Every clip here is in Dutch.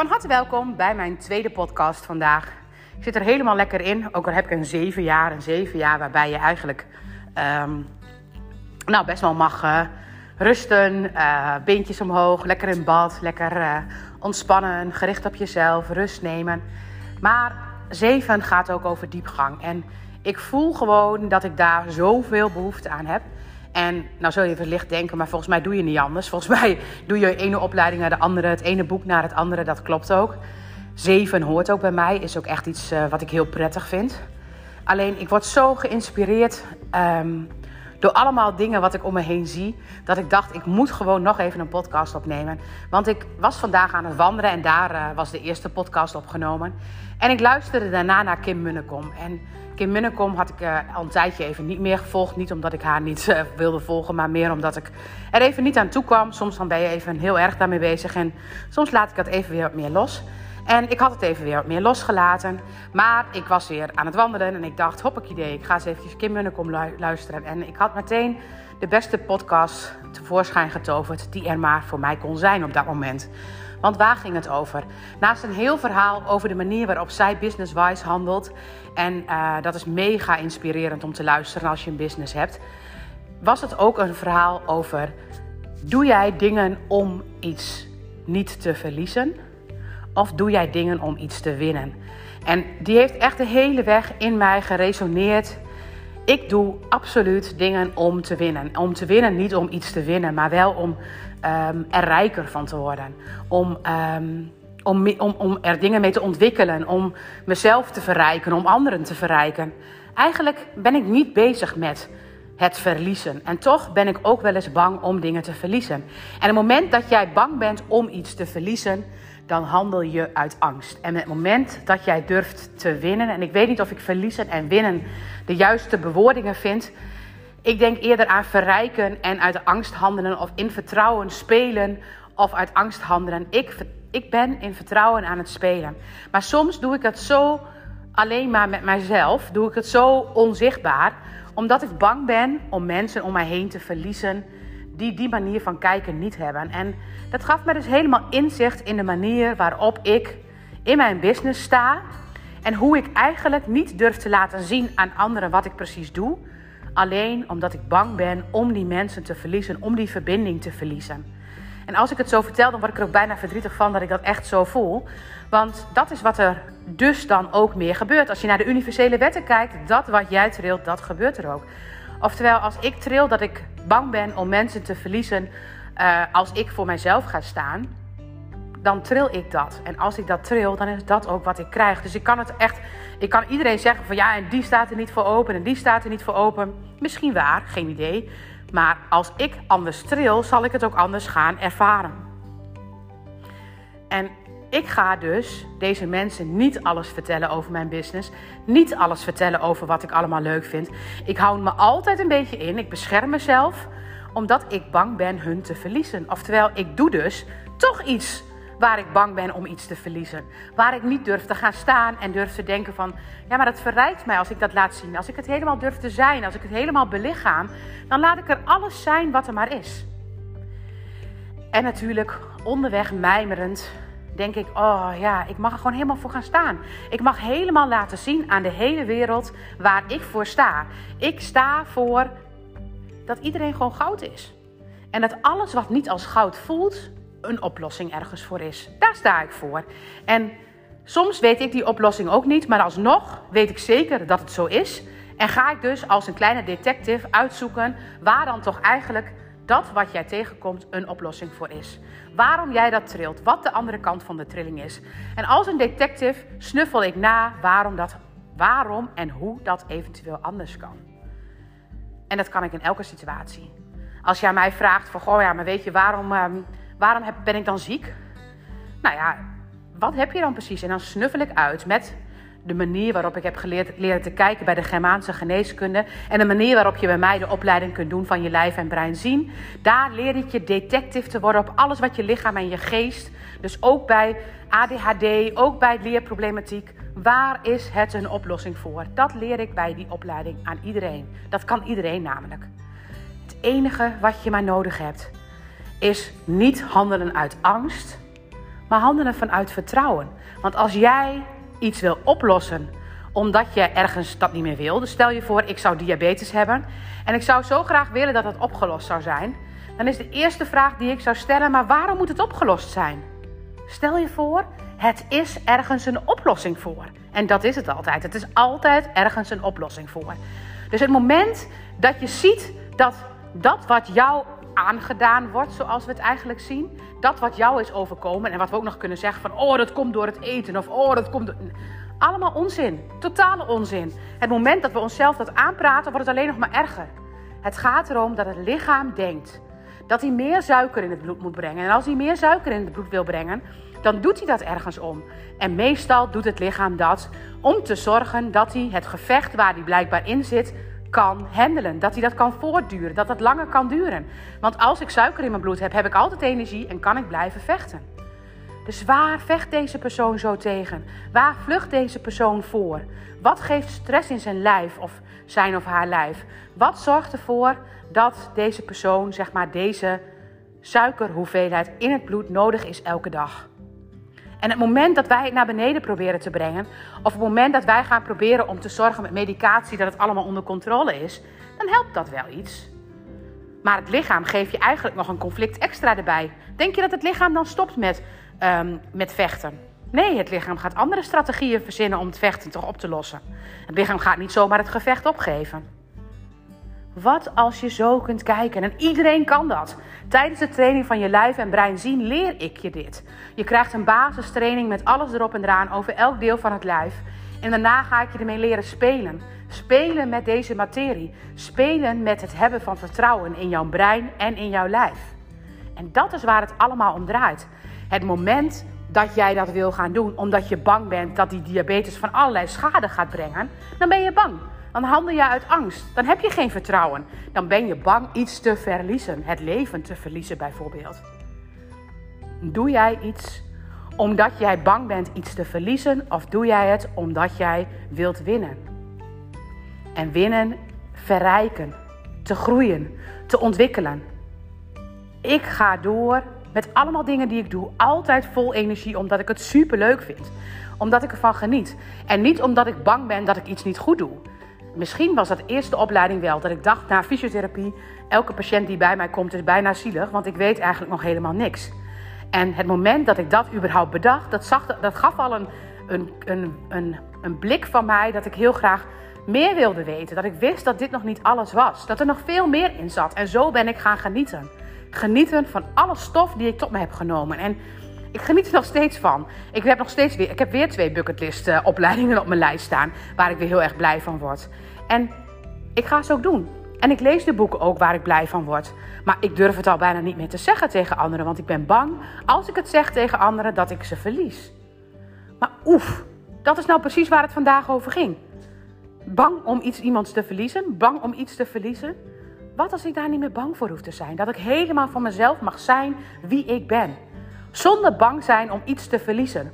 Van harte welkom bij mijn tweede podcast vandaag. Ik zit er helemaal lekker in, ook al heb ik een zeven jaar. Een zeven jaar waarbij je eigenlijk ehm, nou, best wel mag uh, rusten, uh, beentjes omhoog, lekker in bad, lekker uh, ontspannen, gericht op jezelf, rust nemen. Maar zeven gaat ook over diepgang. En ik voel gewoon dat ik daar zoveel behoefte aan heb. En nou zul je wellicht denken, maar volgens mij doe je niet anders. Volgens mij doe je ene opleiding naar de andere, het ene boek naar het andere. Dat klopt ook. Zeven hoort ook bij mij, is ook echt iets uh, wat ik heel prettig vind. Alleen ik word zo geïnspireerd um, door allemaal dingen wat ik om me heen zie. Dat ik dacht, ik moet gewoon nog even een podcast opnemen. Want ik was vandaag aan het wandelen en daar uh, was de eerste podcast opgenomen. En ik luisterde daarna naar Kim Munnekom. En Kim Munnekom had ik uh, al een tijdje even niet meer gevolgd. Niet omdat ik haar niet uh, wilde volgen, maar meer omdat ik er even niet aan toe kwam. Soms dan ben je even heel erg daarmee bezig en soms laat ik dat even weer wat meer los. En ik had het even weer wat meer losgelaten. Maar ik was weer aan het wandelen en ik dacht, idee, ik ga eens even Kim Munnekom lu luisteren. En ik had meteen de beste podcast tevoorschijn getoverd die er maar voor mij kon zijn op dat moment. Want waar ging het over? Naast een heel verhaal over de manier waarop zij business-wise handelt. En uh, dat is mega inspirerend om te luisteren als je een business hebt. Was het ook een verhaal over: doe jij dingen om iets niet te verliezen? Of doe jij dingen om iets te winnen? En die heeft echt de hele weg in mij geresoneerd. Ik doe absoluut dingen om te winnen. Om te winnen, niet om iets te winnen, maar wel om um, er rijker van te worden. Om, um, om, om, om er dingen mee te ontwikkelen. Om mezelf te verrijken, om anderen te verrijken. Eigenlijk ben ik niet bezig met het verliezen. En toch ben ik ook wel eens bang om dingen te verliezen. En het moment dat jij bang bent om iets te verliezen, dan handel je uit angst. En het moment dat jij durft te winnen, en ik weet niet of ik verliezen en winnen de juiste bewoordingen vind. Ik denk eerder aan verrijken en uit angst handelen of in vertrouwen spelen of uit angst handelen. Ik, ik ben in vertrouwen aan het spelen. Maar soms doe ik het zo alleen maar met mijzelf, doe ik het zo onzichtbaar, omdat ik bang ben om mensen om mij heen te verliezen die die manier van kijken niet hebben. En dat gaf me dus helemaal inzicht in de manier waarop ik in mijn business sta. En hoe ik eigenlijk niet durf te laten zien aan anderen wat ik precies doe. Alleen omdat ik bang ben om die mensen te verliezen, om die verbinding te verliezen. En als ik het zo vertel, dan word ik er ook bijna verdrietig van dat ik dat echt zo voel. Want dat is wat er dus dan ook meer gebeurt. Als je naar de universele wetten kijkt, dat wat jij trilt, dat gebeurt er ook. Oftewel, als ik tril dat ik bang ben om mensen te verliezen uh, als ik voor mijzelf ga staan, dan tril ik dat. En als ik dat tril, dan is dat ook wat ik krijg. Dus ik kan het echt, ik kan iedereen zeggen van ja, en die staat er niet voor open en die staat er niet voor open. Misschien waar, geen idee. Maar als ik anders tril, zal ik het ook anders gaan ervaren. En ik ga dus deze mensen niet alles vertellen over mijn business. Niet alles vertellen over wat ik allemaal leuk vind. Ik hou me altijd een beetje in. Ik bescherm mezelf omdat ik bang ben hun te verliezen. Oftewel, ik doe dus toch iets waar ik bang ben om iets te verliezen. Waar ik niet durf te gaan staan en durf te denken van... ja, maar dat verrijkt mij als ik dat laat zien. Als ik het helemaal durf te zijn, als ik het helemaal belichaam... dan laat ik er alles zijn wat er maar is. En natuurlijk onderweg mijmerend denk ik, oh ja, ik mag er gewoon helemaal voor gaan staan. Ik mag helemaal laten zien aan de hele wereld waar ik voor sta. Ik sta voor dat iedereen gewoon goud is. En dat alles wat niet als goud voelt, een oplossing ergens voor is. Daar sta ik voor. En soms weet ik die oplossing ook niet, maar alsnog weet ik zeker dat het zo is. En ga ik dus als een kleine detective uitzoeken waar dan toch eigenlijk dat wat jij tegenkomt een oplossing voor is. Waarom jij dat trilt, wat de andere kant van de trilling is. En als een detective snuffel ik na waarom, dat, waarom en hoe dat eventueel anders kan. En dat kan ik in elke situatie. Als jij mij vraagt van, goh ja, maar weet je, waarom, um, waarom ben ik dan ziek? Nou ja, wat heb je dan precies? En dan snuffel ik uit met de manier waarop ik heb geleerd leren te kijken bij de Germaanse geneeskunde en de manier waarop je bij mij de opleiding kunt doen van je lijf en brein zien. Daar leer ik je detective te worden op alles wat je lichaam en je geest, dus ook bij ADHD, ook bij leerproblematiek, waar is het een oplossing voor? Dat leer ik bij die opleiding aan iedereen. Dat kan iedereen namelijk. Het enige wat je maar nodig hebt is niet handelen uit angst, maar handelen vanuit vertrouwen. Want als jij iets wil oplossen omdat je ergens dat niet meer wil. Dus stel je voor, ik zou diabetes hebben en ik zou zo graag willen dat het opgelost zou zijn. Dan is de eerste vraag die ik zou stellen, maar waarom moet het opgelost zijn? Stel je voor, het is ergens een oplossing voor. En dat is het altijd. Het is altijd ergens een oplossing voor. Dus het moment dat je ziet dat dat wat jou aangedaan wordt, zoals we het eigenlijk zien, dat wat jou is overkomen en wat we ook nog kunnen zeggen van, oh, dat komt door het eten of oh, dat komt. Allemaal onzin. Totale onzin. Het moment dat we onszelf dat aanpraten, wordt het alleen nog maar erger. Het gaat erom dat het lichaam denkt dat hij meer suiker in het bloed moet brengen. En als hij meer suiker in het bloed wil brengen, dan doet hij dat ergens om. En meestal doet het lichaam dat om te zorgen dat hij het gevecht waar hij blijkbaar in zit, kan handelen. Dat hij dat kan voortduren, dat dat langer kan duren. Want als ik suiker in mijn bloed heb, heb ik altijd energie en kan ik blijven vechten. Dus waar vecht deze persoon zo tegen? Waar vlucht deze persoon voor? Wat geeft stress in zijn lijf of zijn of haar lijf? Wat zorgt ervoor dat deze persoon, zeg maar, deze suikerhoeveelheid in het bloed nodig is elke dag? En het moment dat wij het naar beneden proberen te brengen, of het moment dat wij gaan proberen om te zorgen met medicatie dat het allemaal onder controle is, dan helpt dat wel iets. Maar het lichaam geeft je eigenlijk nog een conflict extra erbij. Denk je dat het lichaam dan stopt met Ehm, met vechten. Nee, het lichaam gaat andere strategieën verzinnen om het vechten toch op te lossen. Het lichaam gaat niet zomaar het gevecht opgeven. Wat als je zo kunt kijken? En iedereen kan dat. Tijdens de training van je lijf en brein zien leer ik je dit. Je krijgt een basistraining met alles erop en eraan over elk deel van het lijf. En daarna ga ik je ermee leren spelen. Spelen met deze materie. Spelen met het hebben van vertrouwen in jouw brein en in jouw lijf. En dat is waar het allemaal om draait. Het moment dat jij dat wil gaan doen omdat je bang bent dat die diabetes van allerlei schade gaat brengen, dan ben je bang. Dan handel je uit angst. Dan heb je geen vertrouwen. Dan ben je bang iets te verliezen. Het leven te verliezen bijvoorbeeld. Doe jij iets omdat jij bang bent iets te verliezen of doe jij het omdat jij wilt winnen? En winnen, verrijken, te groeien, te ontwikkelen. Ik ga door met allemaal dingen die ik doe, altijd vol energie, omdat ik het super leuk vind. Omdat ik ervan geniet. En niet omdat ik bang ben dat ik iets niet goed doe. Misschien was dat eerste opleiding wel dat ik dacht na fysiotherapie, elke patiënt die bij mij komt is bijna zielig, want ik weet eigenlijk nog helemaal niks. En het moment dat ik dat überhaupt bedacht, dat, zag, dat gaf al een, een, een, een, een blik van mij dat ik heel graag meer wilde weten. Dat ik wist dat dit nog niet alles was. Dat er nog veel meer in zat. En zo ben ik gaan genieten genieten van alle stof die ik tot me heb genomen. En ik geniet er nog steeds van. Ik heb nog steeds weer, ik heb weer twee bucketlist uh, opleidingen op mijn lijst staan. Waar ik weer heel erg blij van word. En ik ga ze ook doen. En ik lees de boeken ook waar ik blij van word. Maar ik durf het al bijna niet meer te zeggen tegen anderen. Want ik ben bang, als ik het zeg tegen anderen, dat ik ze verlies. Maar oef, dat is nou precies waar het vandaag over ging. Bang om iets iemands te verliezen. Bang om iets te verliezen. Wat als ik daar niet meer bang voor hoef te zijn? Dat ik helemaal van mezelf mag zijn wie ik ben. Zonder bang zijn om iets te verliezen.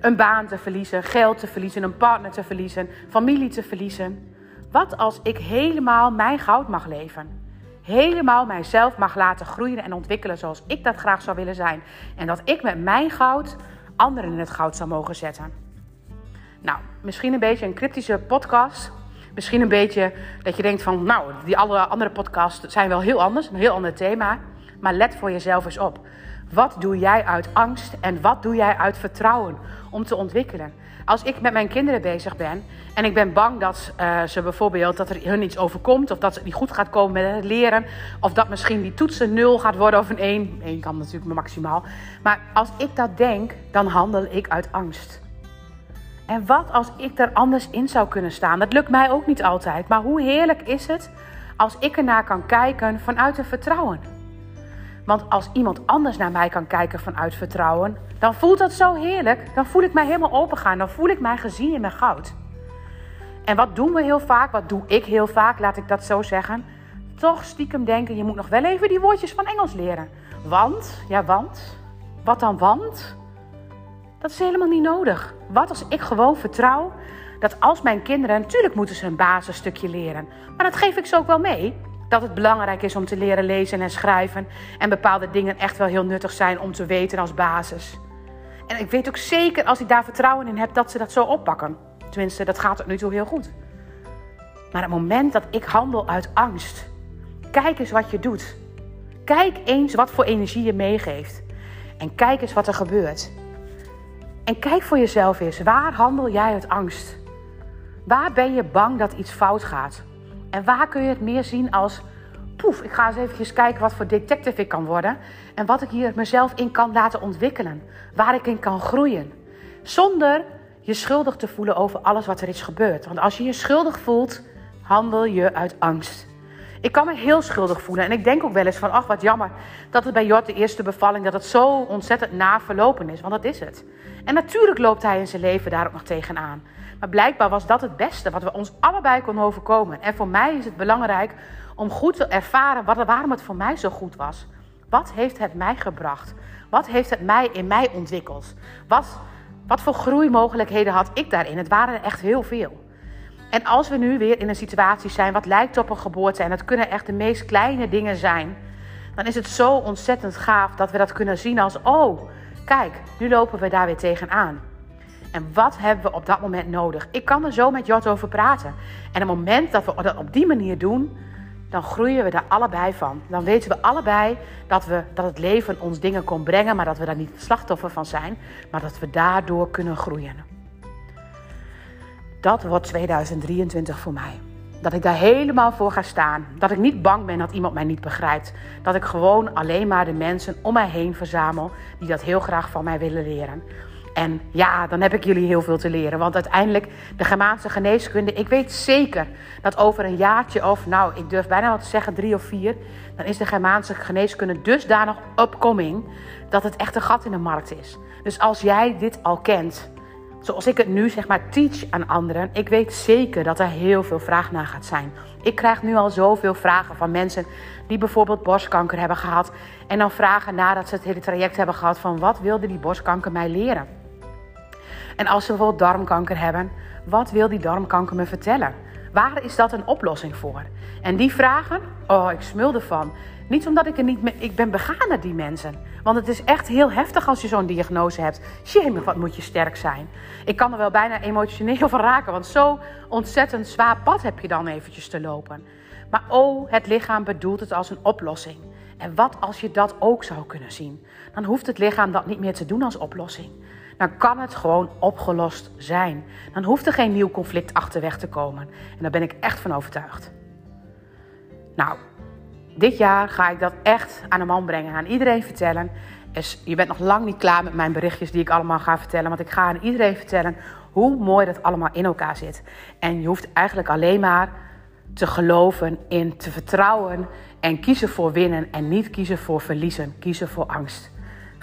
Een baan te verliezen, geld te verliezen, een partner te verliezen, familie te verliezen. Wat als ik helemaal mijn goud mag leven? Helemaal mijzelf mag laten groeien en ontwikkelen zoals ik dat graag zou willen zijn. En dat ik met mijn goud anderen in het goud zou mogen zetten. Nou, misschien een beetje een cryptische podcast. Misschien een beetje dat je denkt van, nou, die alle andere podcasts zijn wel heel anders, een heel ander thema. Maar let voor jezelf eens op. Wat doe jij uit angst en wat doe jij uit vertrouwen om te ontwikkelen? Als ik met mijn kinderen bezig ben en ik ben bang dat uh, ze bijvoorbeeld dat er hun iets overkomt of dat het niet goed gaat komen met het leren of dat misschien die toetsen nul gaat worden of een 1. 1 kan natuurlijk maximaal. Maar als ik dat denk, dan handel ik uit angst. En wat als ik er anders in zou kunnen staan? Dat lukt mij ook niet altijd. Maar hoe heerlijk is het als ik ernaar kan kijken vanuit een vertrouwen? Want als iemand anders naar mij kan kijken vanuit vertrouwen, dan voelt dat zo heerlijk. Dan voel ik mij helemaal opengaan. Dan voel ik mij gezien in mijn goud. En wat doen we heel vaak? Wat doe ik heel vaak? Laat ik dat zo zeggen. Toch stiekem denken, je moet nog wel even die woordjes van Engels leren. Want, ja want, wat dan want? Dat is helemaal niet nodig. Wat als ik gewoon vertrouw dat als mijn kinderen, natuurlijk moeten ze een basisstukje leren, maar dat geef ik ze ook wel mee. Dat het belangrijk is om te leren lezen en schrijven en bepaalde dingen echt wel heel nuttig zijn om te weten als basis. En ik weet ook zeker als ik daar vertrouwen in heb dat ze dat zo oppakken. Tenminste, dat gaat tot nu toe heel goed. Maar het moment dat ik handel uit angst, kijk eens wat je doet. Kijk eens wat voor energie je meegeeft. En kijk eens wat er gebeurt. En kijk voor jezelf eens, waar handel jij uit angst? Waar ben je bang dat iets fout gaat? En waar kun je het meer zien als, poef, ik ga eens even kijken wat voor detective ik kan worden. En wat ik hier mezelf in kan laten ontwikkelen. Waar ik in kan groeien. Zonder je schuldig te voelen over alles wat er is gebeurd. Want als je je schuldig voelt, handel je uit angst. Ik kan me heel schuldig voelen. En ik denk ook wel eens van, ach wat jammer dat het bij Jort de eerste bevalling, dat het zo ontzettend na verlopen is. Want dat is het. En natuurlijk loopt hij in zijn leven daar ook nog tegenaan. Maar blijkbaar was dat het beste wat we ons allebei konden overkomen. En voor mij is het belangrijk om goed te ervaren wat, waarom het voor mij zo goed was. Wat heeft het mij gebracht? Wat heeft het mij in mij ontwikkeld? Wat, wat voor groeimogelijkheden had ik daarin? Het waren echt heel veel. En als we nu weer in een situatie zijn wat lijkt op een geboorte, en het kunnen echt de meest kleine dingen zijn, dan is het zo ontzettend gaaf dat we dat kunnen zien als: oh, kijk, nu lopen we daar weer tegenaan. En wat hebben we op dat moment nodig? Ik kan er zo met Jot over praten. En op het moment dat we dat op die manier doen, dan groeien we daar allebei van. Dan weten we allebei dat, we, dat het leven ons dingen kon brengen, maar dat we daar niet slachtoffer van zijn, maar dat we daardoor kunnen groeien. Dat wordt 2023 voor mij. Dat ik daar helemaal voor ga staan. Dat ik niet bang ben dat iemand mij niet begrijpt. Dat ik gewoon alleen maar de mensen om mij heen verzamel die dat heel graag van mij willen leren. En ja, dan heb ik jullie heel veel te leren. Want uiteindelijk, de Germaanse geneeskunde, ik weet zeker dat over een jaartje of, nou, ik durf bijna wat te zeggen, drie of vier, dan is de Germaanse geneeskunde dusdanig upcoming dat het echt een gat in de markt is. Dus als jij dit al kent, zoals ik het nu zeg maar teach aan anderen, ik weet zeker dat er heel veel vraag naar gaat zijn. Ik krijg nu al zoveel vragen van mensen die bijvoorbeeld borstkanker hebben gehad en dan vragen nadat ze het hele traject hebben gehad van wat wilde die borstkanker mij leren? En als ze bijvoorbeeld darmkanker hebben, wat wil die darmkanker me vertellen? Waar is dat een oplossing voor? En die vragen, oh, ik smul ervan. Niet omdat ik er niet mee, ik ben begaan naar die mensen. Want het is echt heel heftig als je zo'n diagnose hebt. Jemig, wat moet je sterk zijn. Ik kan er wel bijna emotioneel van raken, want zo ontzettend zwaar pad heb je dan eventjes te lopen. Maar oh, het lichaam bedoelt het als een oplossing. En wat als je dat ook zou kunnen zien? Dan hoeft het lichaam dat niet meer te doen als oplossing dan kan het gewoon opgelost zijn. Dan hoeft er geen nieuw conflict achterweg te komen. En daar ben ik echt van overtuigd. Nou, dit jaar ga ik dat echt aan de man brengen, aan iedereen vertellen. Dus je bent nog lang niet klaar met mijn berichtjes die ik allemaal ga vertellen. Want ik ga aan iedereen vertellen hoe mooi dat allemaal in elkaar zit. En je hoeft eigenlijk alleen maar te geloven in, te vertrouwen en kiezen voor winnen en niet kiezen voor verliezen, kiezen voor angst.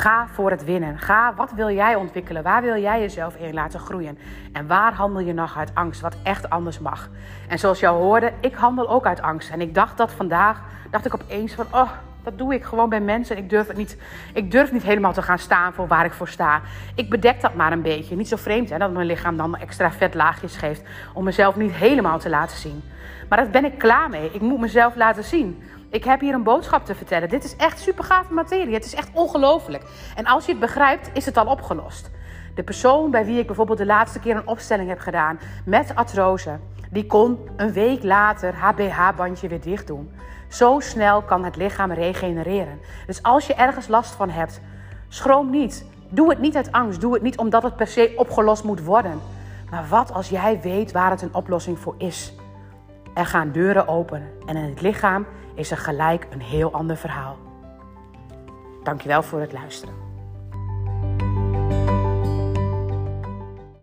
Ga voor het winnen. Ga, wat wil jij ontwikkelen? Waar wil jij jezelf in laten groeien? En waar handel je nog uit angst, wat echt anders mag? En zoals jou hoorde, ik handel ook uit angst. En ik dacht dat vandaag, dacht ik opeens van, oh, dat doe ik gewoon bij mensen. Ik durf, het niet, ik durf niet helemaal te gaan staan voor waar ik voor sta. Ik bedek dat maar een beetje. Niet zo vreemd hè, dat mijn lichaam dan extra vetlaagjes geeft om mezelf niet helemaal te laten zien. Maar daar ben ik klaar mee. Ik moet mezelf laten zien. Ik heb hier een boodschap te vertellen. Dit is echt super gave materie. Het is echt ongelooflijk. En als je het begrijpt, is het al opgelost. De persoon bij wie ik bijvoorbeeld de laatste keer een opstelling heb gedaan met artrose, die kon een week later haar BH-bandje weer dicht doen. Zo snel kan het lichaam regenereren. Dus als je ergens last van hebt, schroom niet. Doe het niet uit angst. Doe het niet omdat het per se opgelost moet worden. Maar wat als jij weet waar het een oplossing voor is? Er gaan deuren open en in het lichaam is er gelijk een heel ander verhaal. Dankjewel voor het luisteren.